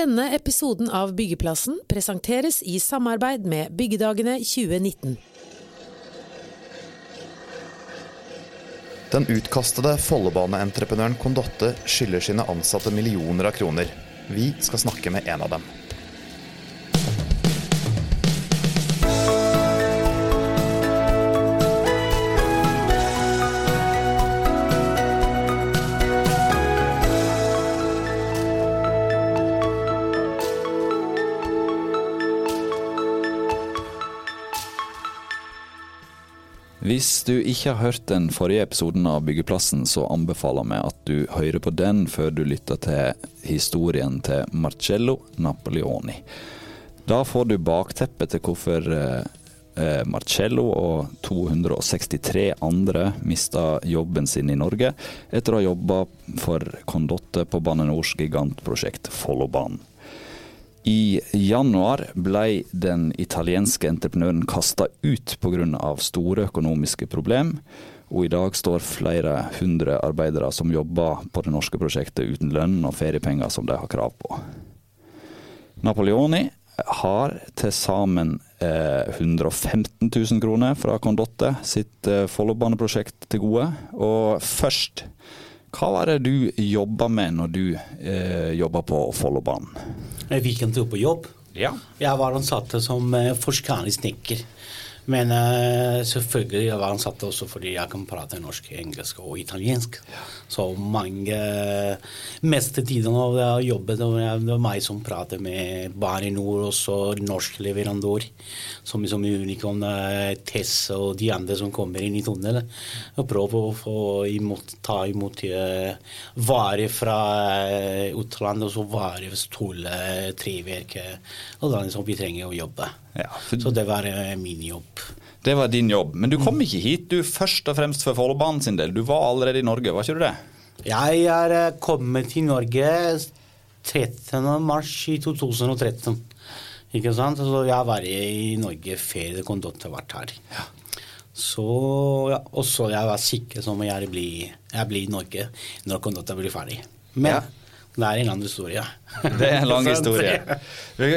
Denne episoden av Byggeplassen presenteres i samarbeid med Byggedagene 2019. Den utkastede Follobaneentreprenøren Kondotte skylder sine ansatte millioner av kroner. Vi skal snakke med en av dem. Hvis du ikke har hørt den forrige episoden av Byggeplassen, så anbefaler vi at du hører på den før du lytter til historien til Marcello Napoleoni. Da får du bakteppet til hvorfor eh, eh Marcello og 263 andre mista jobben sin i Norge etter å ha jobba for Condotte på Bane Nors gigantprosjekt Follobanen. I januar ble den italienske entreprenøren kasta ut pga. store økonomiske problem, og i dag står flere hundre arbeidere som jobber på det norske prosjektet uten lønn og feriepenger som de har krav på. Napoleoni har til sammen eh, 115 000 kroner fra Condotte sitt eh, Follobaneprosjekt til gode. Og først, hva var det du jobba med når du eh, jobba på Follobanen? Jeg fikk en tur på jobb. Ja. Jeg var ansatt som forsker i snekker. Men uh, selvfølgelig var ansatt også fordi jeg kan prate norsk, engelsk og italiensk. Ja. Så mange uh, Meste tiden av jobben det var meg som pratet med Bane Nor, også norsk leverandør, som, som Unicon, uh, Tess og de andre som kommer inn i tunnelen. Og prøve å få imot, ta imot uh, varer fra utlandet, og så varer, stole, treverket, og det som vi trenger å jobbe. Ja, for... Så det var min jobb. Det var din jobb. Men du kom ikke hit du først og fremst for Follobanen sin del. Du var allerede i Norge, var ikke du det? Jeg er eh, kommet til Norge 13. mars i 2013. Ikke sant? Så jeg har vært i Norge før det kom til å vært her. Ja. Så ja, også jeg var sikker som jeg blir, jeg blir i Norge når kondotta blir ferdig. Men ja. Det er en lang historie. Det er en lang historie. Vi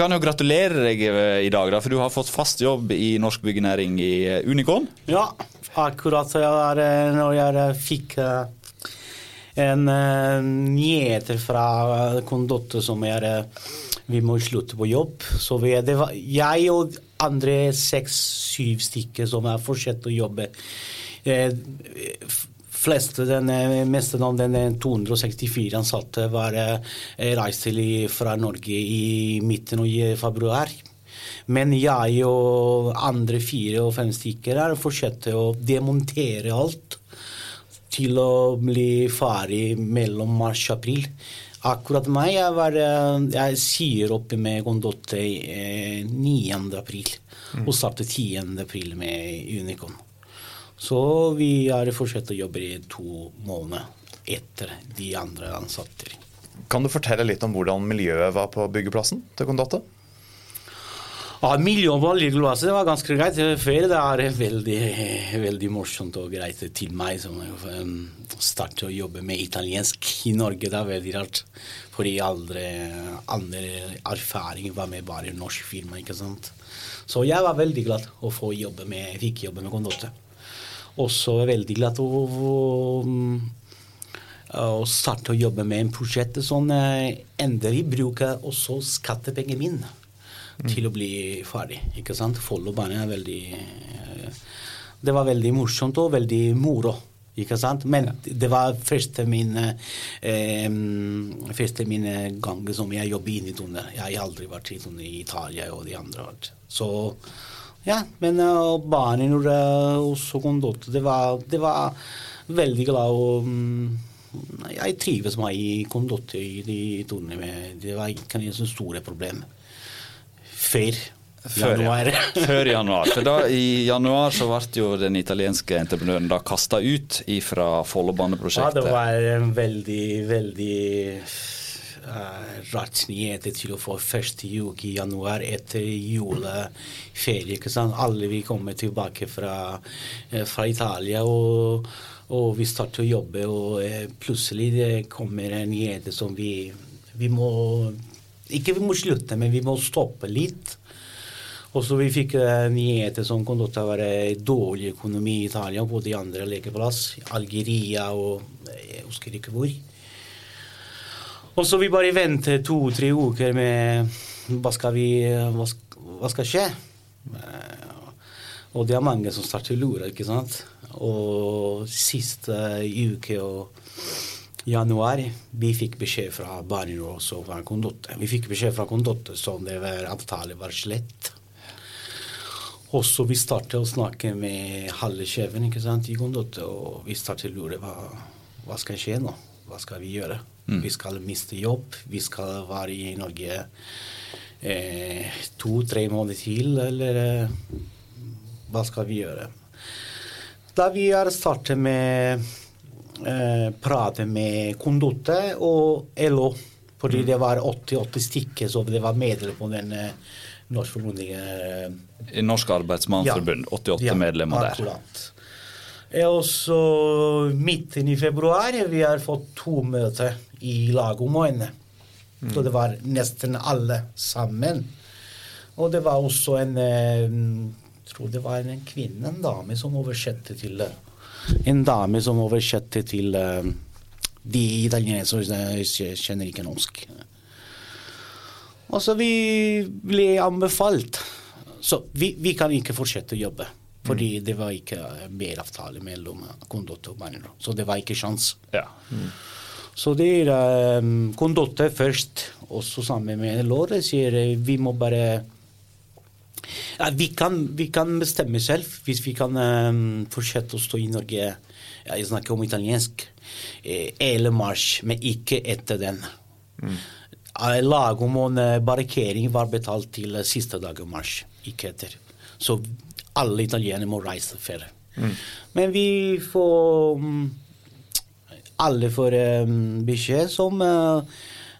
kan jo gratulere deg eh, i dag, for du har fått fast jobb i norsk byggenæring i eh, Unicon. Ja, akkurat jeg, er, når jeg fikk en nyhet fra kondotter som er vi må slutte på jobb. Så vi, det var jeg og andre seks-syv stykker som har fortsatt å jobbe fleste, den meste av den 264 ansatte var eh, fra Norge i midten av februar. Men jeg og andre fire og fem stykker fortsatt å demontere alt til å bli ferdig mellom mars og april. Akkurat meg, jeg, var, eh, jeg sier opp med Gondotte 9. Eh, april og startet 10. april med Unicon. Så vi har fortsatt å jobbe i to måneder etter de andre ansatte. Kan du fortelle litt om hvordan miljøet var på byggeplassen til Condotte? Ja, miljøet på byggeplassen var ganske greit. Før det er veldig, veldig morsomt og greit til meg som starter å jobbe med italiensk i Norge. Det er veldig rart. Fordi andre, andre erfaringer var med bare norsk firma. ikke sant? Så jeg var veldig glad å få jobbe med, fikk jobbe med Condotte også er veldig glad å, å starte å jobbe med en prosjekt sånn endelig bruker også skattepengene mine til å bli ferdig. ikke sant? Follobane er veldig Det var veldig morsomt og veldig moro. Ikke sant? Men det var første min, eh, første min gang som jeg jobbet inne i tunnel. Jeg har aldri vært i, tunnel i Italia og de andre. Så ja, men uh, barna når uh, også Condotte, det var, det var veldig glad og um, Jeg trives meg i Condotte i de tonene. Det var ikke noe store problem før. Før januar. Før januar. For da, I januar så ble jo den italienske entreprenøren da kasta ut fra Follobaneprosjektet. Ja, det var en veldig, veldig nyheter til å få første uke i januar etter juleferie. ikke sant? Alle vi kommer tilbake fra, uh, fra Italia. og, og vi starter å jobbe, og uh, plutselig det kommer nyheter som vi, vi må Ikke vi må slutte, men vi må stoppe litt. Og så vi fikk nyheter som kom til å være dårlig økonomi i Italia på de andre lekeplass. Algeria og jeg husker ikke hvor. Og så vi bare venter to-tre uker med hva skal vi hva, hva skal skje? Uh, og det er mange som starter å lure, ikke sant. Og siste uke og januar vi fikk beskjed fra Barnerådet og fra Kondotte. Vi fikk beskjed fra Kondotte som det var avtale var slett. Og så vi startet å snakke med halve sjefen i Kondotte, og vi startet å lure hva, hva skal skje nå? Hva skal vi gjøre? Mm. Vi skal miste jobb. Vi skal være i Norge eh, to-tre måneder til, eller eh, hva skal vi gjøre? Da vi har startet med eh, prate med Kondotte og LO, fordi mm. det var 80-80 stykker som det var medlemmer på den norske forbundet. Norsk Arbeidsmannsforbund, ja. 88 ja, medlemmer der. Akkurat. Og så midten i februar vi har fått to møter i lagområdene. Mm. Så det var nesten alle sammen. Og det var også en jeg tror det var en kvinne, en dame, som oversatte til En dame som oversatte til de italienere som kjenner ikke norsk. Og så vi ble anbefalt. Så vi, vi kan ikke fortsette å jobbe. Fordi mm. det var ikke mer avtale mellom Kondotte og Barnero. Så det var ikke sjans. Ja. Mm. Så det er um, Condotte først, også sammen med Lore, sier vi må bare ja, vi, kan, vi, kan, bestemme selv hvis vi kan um, fortsette å stå i Norge. Ja, jeg snakker om italiensk. Eh, eller marsj, men ikke etter den. Mm. Eh, lag om en eh, barrikering var betalt til siste dag av mars, ikke etter. Så alle italienere må reise for Mm. Men vi får mm, Alle får um, beskjed som uh,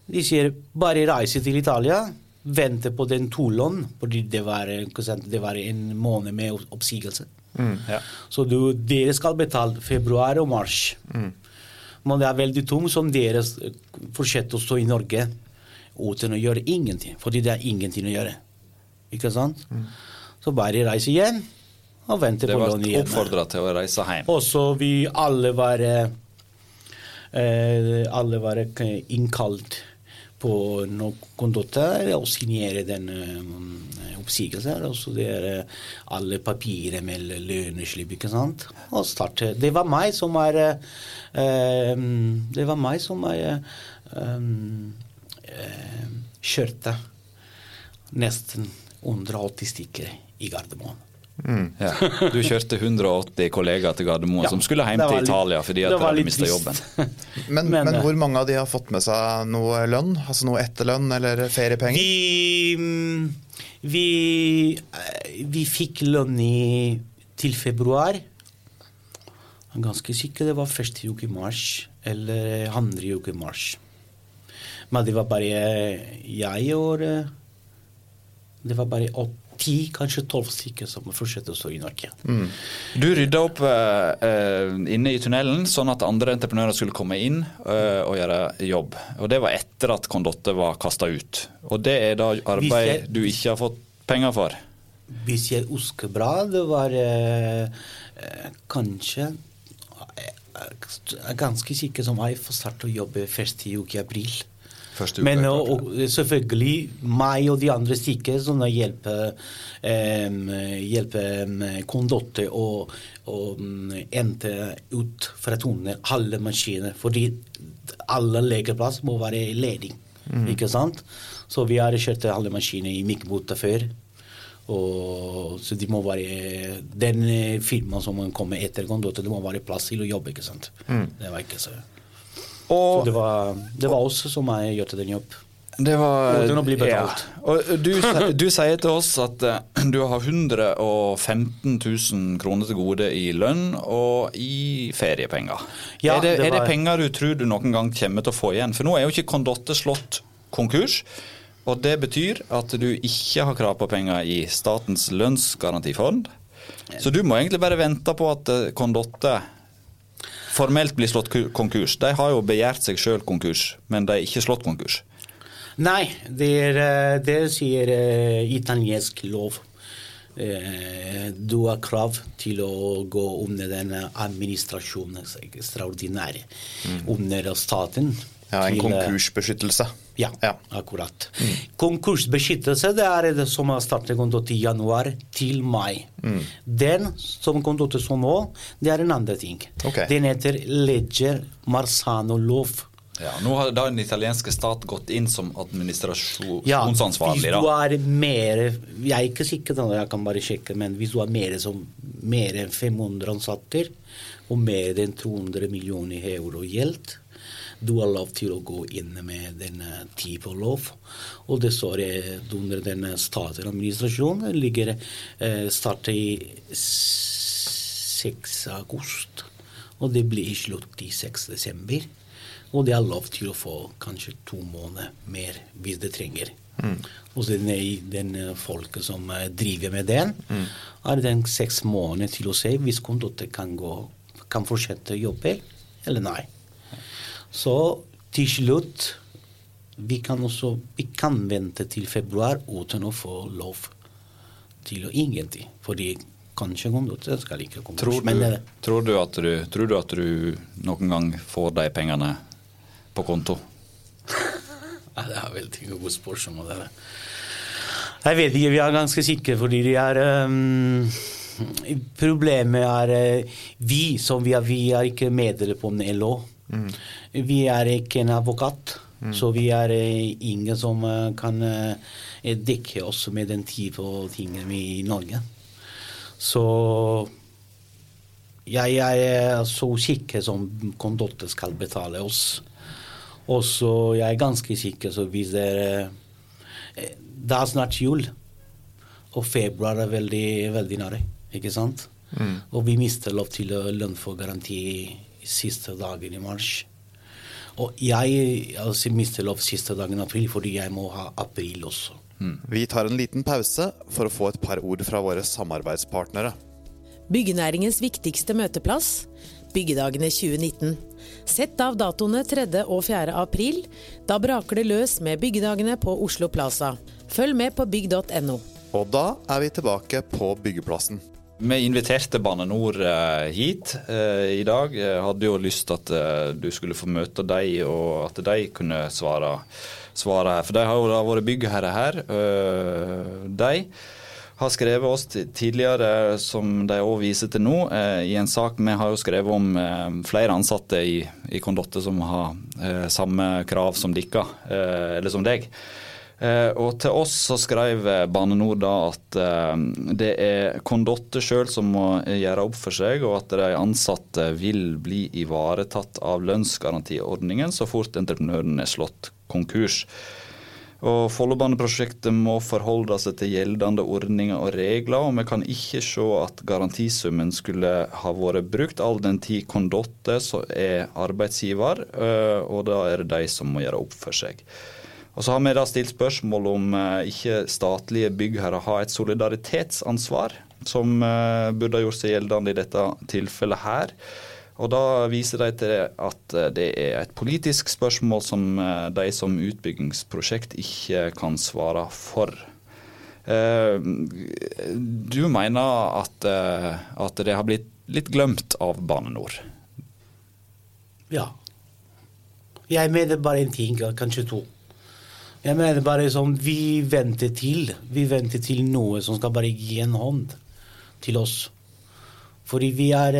De sier bare reise til Italia, vente på den tolån, fordi det var, det var, en måned med oppsigelse. Mm, ja. Så du, dere skal betale februar og mars. Mm. Men det er veldig tungt som dere fortsetter å stå i Norge uten å gjøre ingenting. Fordi det er ingenting å gjøre. Ikke sant? Mm. Så bare reise igjen og vente på lån igjen. Det ble oppfordra til å reise hjem. Og så vi alle var eh, alle var innkalt på noen kondotter og signere den eh, oppsigelsen. Og så det er uh, alle papirer med lønneslipp, ikke sant. Og starte. Det var meg som er eh, Det var meg som er eh, kjørte nesten 180 stykker i Gardermoen. Mm. Ja. Du kjørte 180 kollegaer til Gardermoen ja, som skulle hjem til Italia fordi at de hadde mista jobben. men, men, men, hvor mange av de har fått med seg noe lønn? Altså noe etterlønn eller feriepenger? Vi, mm, vi, eh, vi fikk lønn i, til februar. Jeg er ganske sikker det var første uke i mars eller andre uke i mars. Men det var bare jeg og Det var bare ti, kanskje tolv stykker som fortsetter å stå i Norge. Mm. Du rydda opp uh, inne i tunnelen, sånn at andre entreprenører skulle komme inn uh, og gjøre jobb. Og Det var etter at Kondotte var kasta ut. Og Det er da arbeid jeg, du ikke har fått penger for? Hvis jeg husker bra, det var uh, kanskje ganske sikker som jeg får starte å jobbe første uke i april. Men og, og, selvfølgelig meg og de andre stikker hjelper um, hjelpe um, Condotte å ente ut fra tunnelen alle maskiner. Fordi alle lekeplass må være ledig. Mm. Ikke sant? Så vi har kjørt alle maskiner i mikrobota før. Og, så de må være Den firmaet som kommer etter Kondotte, det må være plass til å jobbe. ikke sant? Mm. Det var ikke så og, det var, det var oss som har gjort den jobb. Det var ja. Og du, du, sier til oss at uh, du har 115 000 kroner til gode i lønn og i feriepenger. Ja, er, det, det var... er, det, penger du tror du noen gang kommer til å få igjen? For nå er jo ikke Condotte slått konkurs. Og det betyr at du ikke har krav på penger i Statens lønnsgarantifond. Så du må egentlig bare vente på at eh, Condotte formelt blir slått konkurs. De har jo begjært seg sjøl konkurs, men de er ikke slått konkurs. Nei, det, er, eh, det sier uh, italiensk lov. Uh, du har krav til å gå under den administrasjonen ekstraordinære mm. under staten. Ja, En til, konkursbeskyttelse. Ja, ja. akkurat. Mm. Konkursbeskyttelse det er det som har startet kontoet i januar til mai. Mm. Den som kontoet som nå, det er en annen ting. Okay. Den heter Ledger Marzano-lov. Ja, Nå har da den italienske stat gått inn som administrasjonsansvarlig. Ja, hvis du er mer Jeg er ikke sikker, jeg kan bare sjekke, men hvis du har mer, som, mer enn 500 ansatte og mer enn 200 millioner euro gjeld, du har lov til å gå inn med denne type lov. Og det står under den statlige administrasjonen. ligger eh, starter i 6. august, og det blir slutt i 6. desember. Og det er lov til å få kanskje to måneder mer hvis det trenger. Mm. Og den, den folket som eh, driver med den, mm. har den seks måneder til å se hvis kontoret kan, kan fortsette å jobbe eller nei. Så til slutt vi kan også vi kan vente til februar uten å få lov til å ingenting. Fordi kanskje kontoret skal ikke komme. Tror du, tror, du du, tror du at du noen gang får de pengene på konto? ja, det er veldig godt spørsmål. Jeg vet ikke, vi er ganske sikre, fordi de er um, Problemet er uh, vi som vi er, vi er ikke medlemmer på LO. Mm. Vi er ikke en advokat. Mm. Så vi er uh, ingen som uh, kan dekke oss med den type ting i Norge. Så jeg er så sikker som kondotter skal betale oss. Og så jeg er ganske sikker så hvis det er eh, Det er snart jul, og februar er veldig, veldig nære, ikke sant? Mm. Og vi mister lov til lønn for garanti siste dagen i mars. Og jeg altså, mister lov siste dagen i april fordi jeg må ha april også. Mm. Vi tar en liten pause for å få et par ord fra våre samarbeidspartnere. Byggenæringens viktigste møteplass Byggedagene 2019. Sett av datoene 3. og 4. april. Da braker det løs med byggedagene på Oslo Plaza. Følg med på bygg.no. Og da er vi tilbake på byggeplassen. Vi inviterte Bane NOR eh, hit eh, i dag. Jeg hadde jo lyst til at eh, du skulle få møte dem, og at de kunne svare, svare her. For de har jo da vært byggherre her, de har skrevet oss tidligere, som de òg viser til nå, i en sak vi har jo skrevet om flere ansatte i, Condotte som har samme krav som dere, eller som deg. Eh, og til oss så skrev Bane NOR da at eh, det er Kondotte sjøl som må gjøre opp for seg, og at de ansatte vil bli ivaretatt av lønnsgarantiordningen så fort entreprenøren er slått konkurs. Og Follobaneprosjektet må forholde seg til gjeldende ordninger og regler, og vi kan ikke se at garantisummen skulle ha vært brukt, all den tid Condotte er arbeidsgiver, og da er det de som må gjøre opp for seg. Og så har vi da stilt spørsmål om øh, ikke statlige byggherrer har et solidaritetsansvar, som øh, burde ha gjort seg gjeldende i dette tilfellet her. Og Da viser de til at eh, det er et politisk spørsmål som eh, de som utbyggingsprosjekt ikke kan svare for. Eh, du mener at, at det har blitt litt glemt av Bane NOR? Ja. Jeg mener bare en ting, kanskje to. Jeg mener bare sånn vi venter til. Vi venter til noe som skal bare gi en hånd til oss. Fordi vi er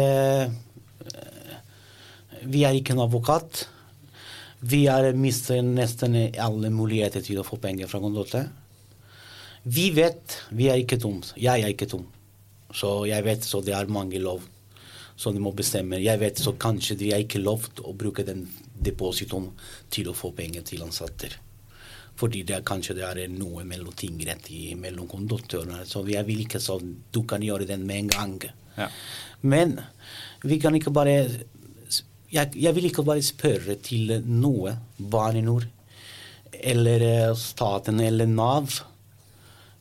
vi er ikke en advokat. Vi har mistet nesten alle muligheter til å få penger fra Gondolte. Vi vet Vi er ikke tom. Jeg er ikke tom. Så jeg vet så det er mange lov som de må bestemme. Jeg vet så kanskje de er ikke lov å bruke den depositoen til å få penger til ansatte. Fordi det er, kanskje det er noe mellom tingrett mellom konduktørene. Så jeg vil ikke så du kan gjøre den med en gang. Ja. Men vi kan ikke bare jeg, jeg, vil ikke bare spørre til noe, Barne-Nord eller eh, staten eller Nav.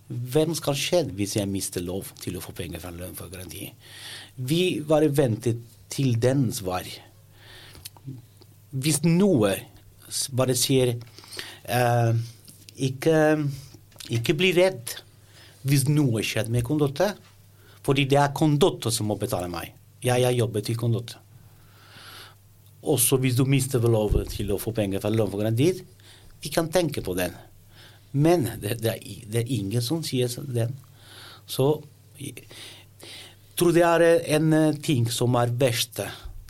Hvem skal skje hvis jeg mister lov til å få penger fra lønn for garanti? Vi bare ventet til den svar. Hvis noe bare sier uh, ikke, ikke bli redd hvis noe skjer med Condotte. Fordi det er Condotte som må betale meg. Jeg har jobbet i Condotte. Også hvis du mister lov til å få penger fra lånforeningen vi kan tenke på den. Men det, det, er, det, er, ingen som sier den. Så jeg tror det er en ting som er verst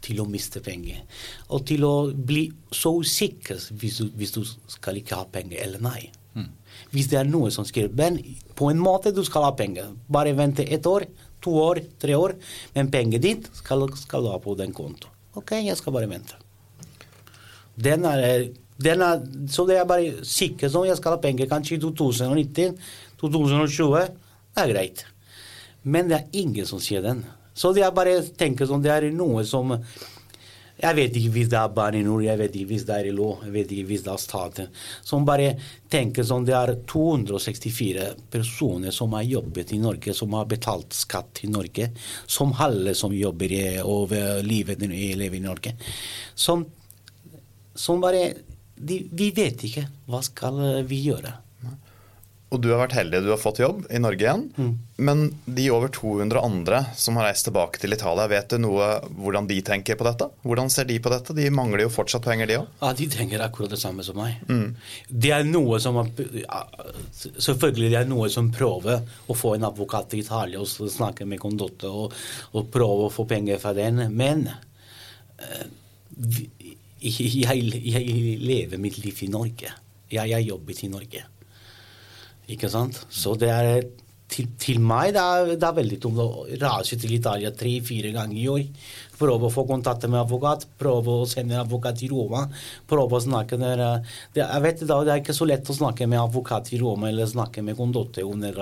til å miste penger. Og til å bli så usikker hvis du, hvis du skal ikke ha penger eller nei. Mm. Hvis det er noe som skriver Men på en måte du skal ha penger. Bare vente ett år, to år, tre år. Men penger ditt skal, skal du ha på den konto. OK, jeg skal bare vente. Den er, den er, så det er bare sikkert som jeg skal ha penger kanskje i 2019, 2020. Det er greit. Men det er ingen som sier den. Så er bare tenker sånn, det er noe som jeg vet ikke hvis det er barn i nord, jeg vet ikke hvis det er LO, jeg vet ikke hvis det er staten. Som bare tenker sånn Det er 264 personer som har jobbet i Norge, som har betalt skatt i Norge. Som alle som jobber i, over livet i, lever i Norge. Som, som bare de, Vi vet ikke hva skal vi gjøre. Og du har vært heldig, du har fått jobb i Norge igjen. Mm. Men de over 200 andre som har reist tilbake til Italia, vet du noe hvordan de tenker på dette? Hvordan ser de på dette? De mangler jo fortsatt penger, de òg. Ja, de tenker akkurat det samme som meg. Mm. Det er noe som Selvfølgelig det er noe som prøver å få en advokat til Italia og snakke med Condotte og, og prøve å få penger fra den, men uh, jeg, jeg, lever mitt liv i Norge. Jeg har jobbet i Norge. Ikke sant? Så det er til, til meg det er, det er veldig tungt å rase til Italia tre-fire ganger i år. Prøve å få kontakt med advokat, prøve å sende en advokat til Roma. prøve å snakke der. Det, jeg vet da, det er ikke så lett å snakke med advokat i Roma eller snakke med Condotte under,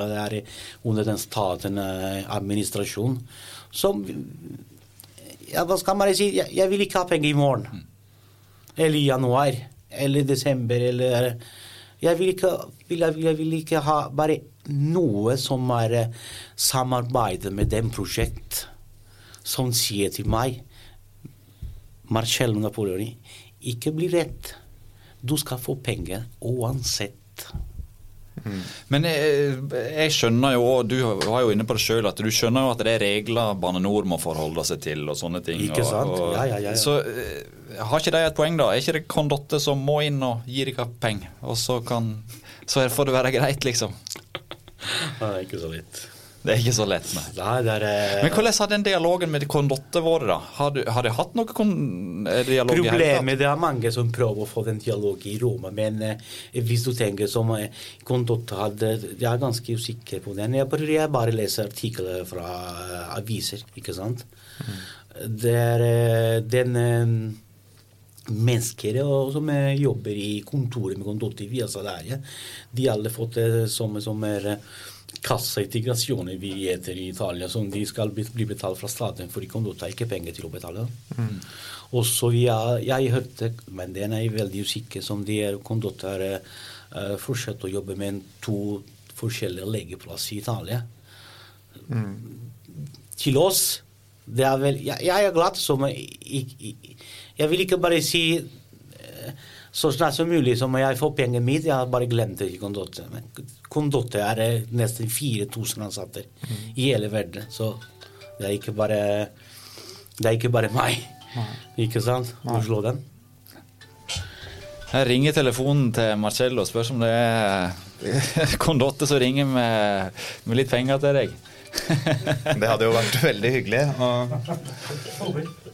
under den staten administrasjonen. administrasjon. Så ja, hva skal man si? Jeg, jeg vil ikke ha penger i morgen. Eller i januar. Eller desember. eller jeg vil ikke, jeg vil ikke ha bare noe som er samarbeidet med den prosjekt, som sier til meg Marcello Napoleoni, ikke bli redd. Du skal få penger uansett. Mm. Men jeg, jeg, skjønner jo, du var jo inne på det sjøl, at du skjønner jo at det er regler Bane NOR må forholde seg til og sånne ting. Ikke sant? Og, og, ja, ja, ja, Så eh, har ikke de et poeng, da? Er ikke det Condotte som må inn og gi dere penger, og så, kan, så får det være greit, liksom? Er ikke så lett. Det er ikke så lett, nei. nei er, uh, Men hvordan har den dialogen med kondottene vært, da? Har, du, har de hatt noe kon dialog Problemet det er mange som prøver å få den dialogen i Roma, men eh, hvis du tenker som uh, Condotte hadde Jeg er ganske usikker på den. Jeg bare, jeg bare leser artikler fra uh, aviser, ikke sant. Mm. Det er den mennesker som jobber i kontoret med Condotte via Salaria, de har alle fått det som, som er kassaintegrasjoner vi heter i Italia, som de skal bli betalt fra staten, for de ta ikke penger til å betale. Mm. Og så jeg, jeg hørte, men den er veldig usikker, som de er kondotter uh, eh, fortsetter å jobbe med to forskjellige legeplasser i Italia. Mm. Til oss det er vel, jeg, jeg er glad som jeg, jeg, vil ikke bare si så snart som mulig så må jeg få pengene mine. Jeg har bare glemt det Condotte. Er nesten 4000 ansatte mm. i hele verden. Så det er ikke bare, det er ikke bare meg. Nei. Ikke sant? Å slå den. Jeg ringer telefonen til Marcello og spør om det er Condotte som ringer med, med litt penger til deg. det hadde jo vært veldig hyggelig.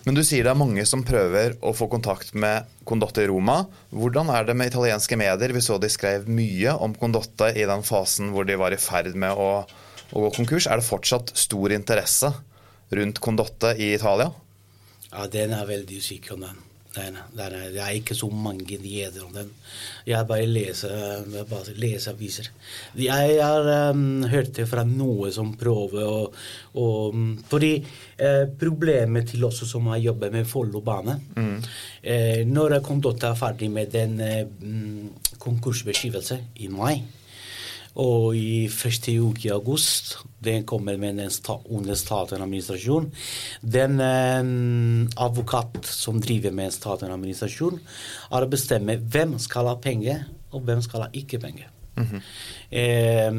Men du sier det er mange som prøver å få kontakt med Condotte i Roma. Hvordan er det med italienske medier? Vi så de skrev mye om Condotte i den fasen hvor de var i ferd med å, å gå konkurs. Er det fortsatt stor interesse rundt Condotte i Italia? Ja, den er veldig usikker den. Den, nei, nei, det er ikke så mange nyheter om den. Jeg bare leser, bare leser aviser. Jeg har um, hørt det fra noe som prøver å, å Fordi eh, problemet til oss som har jobbet med Follo-bane mm. eh, Når Kondotta er ferdig med den eh, konkursbeskrivelse i mai og i første uke i august den kommer med en sta, under statens administrasjon. Den eh, advokat som driver med statens administrasjon, har bestemt hvem skal ha penger, og hvem skal ha ikke penger. eh,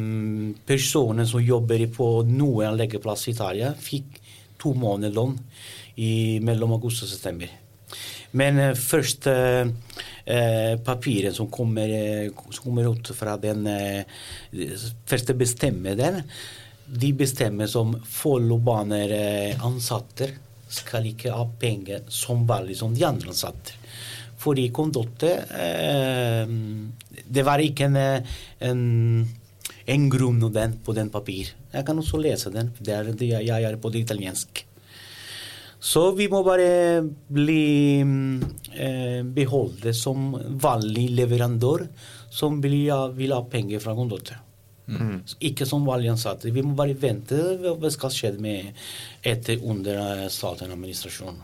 personen som jobber på noen leggeplass i Italia, fikk to måneder lån i mellom august og september. Men eh, først eh, eh, papiret som kommer, eh, som kommer ut fra den eh, første bestemmer den, de bestemmer som Follobaner eh, ansatte skal ikke ha penger som vanlig som de andre ansatte. Fordi Kondotte eh, Det var ikke en, eh, en, en grunn på den papir. Jeg kan også lese den. Det er det jeg er på det italiensk. Så vi må bare bli eh, beholde som vanlig leverandør som vil ha, vil ha penger fra Condotte. Ikke som vanlig ansatte. Vi må bare vente hva skal skje med etter under eh, statens administrasjon.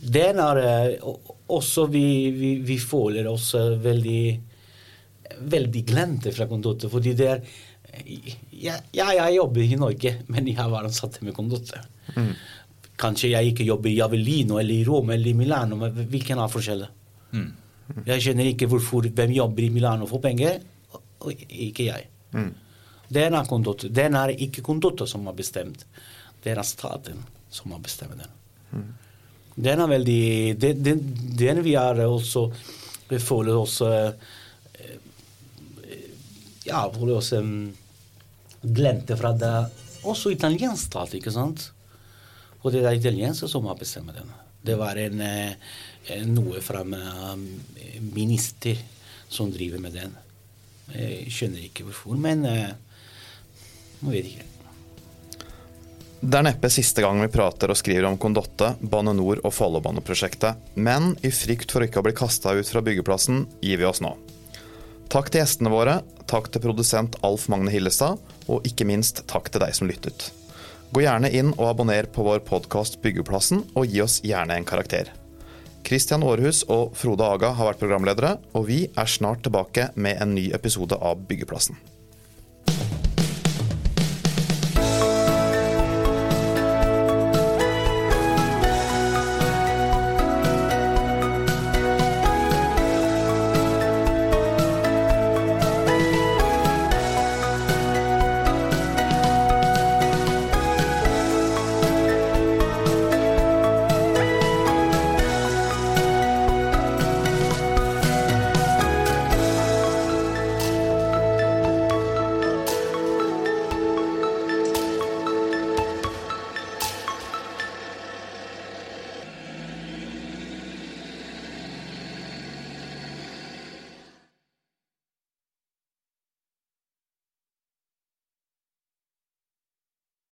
Den er eh, også vi, vi, vi føler oss eh, veldig veldig glemte fra kondotter, fordi det er ja, ja, jeg jobber i Norge, men jeg var ansatt med Condotte. Kanskje jeg ikke jobber i Javelino eller i Roma eller i Milano, men hvilken er forskjellen? Jeg skjønner ikke hvorfor hvem jobber i Milano får penger, og- ikke jeg. Den er kondotta. Den er ikke kondotta som har bestemt. Det er staten som har bestemt den. Den er veldig Den, den, den vi er også Vi føler oss eh, Ja, føler oss um, glemte fra det Også italiensk stat, ikke sant? Og det er italienske som har bestemt den. Det var en, eh, noe fra minister som driver med den. Jeg skjønner ikke hvorfor, men eh, jeg vet ikke. Det er neppe siste gang vi prater og skriver om Kondotte, Bane Nor og Follobaneprosjektet, men i frykt for ikke å bli kasta ut fra byggeplassen, gir vi oss nå. Takk til gjestene våre, takk til produsent Alf Magne Hillestad, og ikke minst takk til deg som lyttet. Gå gjerne inn og abonner på vår podkast Byggeplassen, og gi oss gjerne en karakter. Kristian Aarhus og Frode Aga har vært programledere, og vi er snart tilbake med en ny episode av Byggeplassen.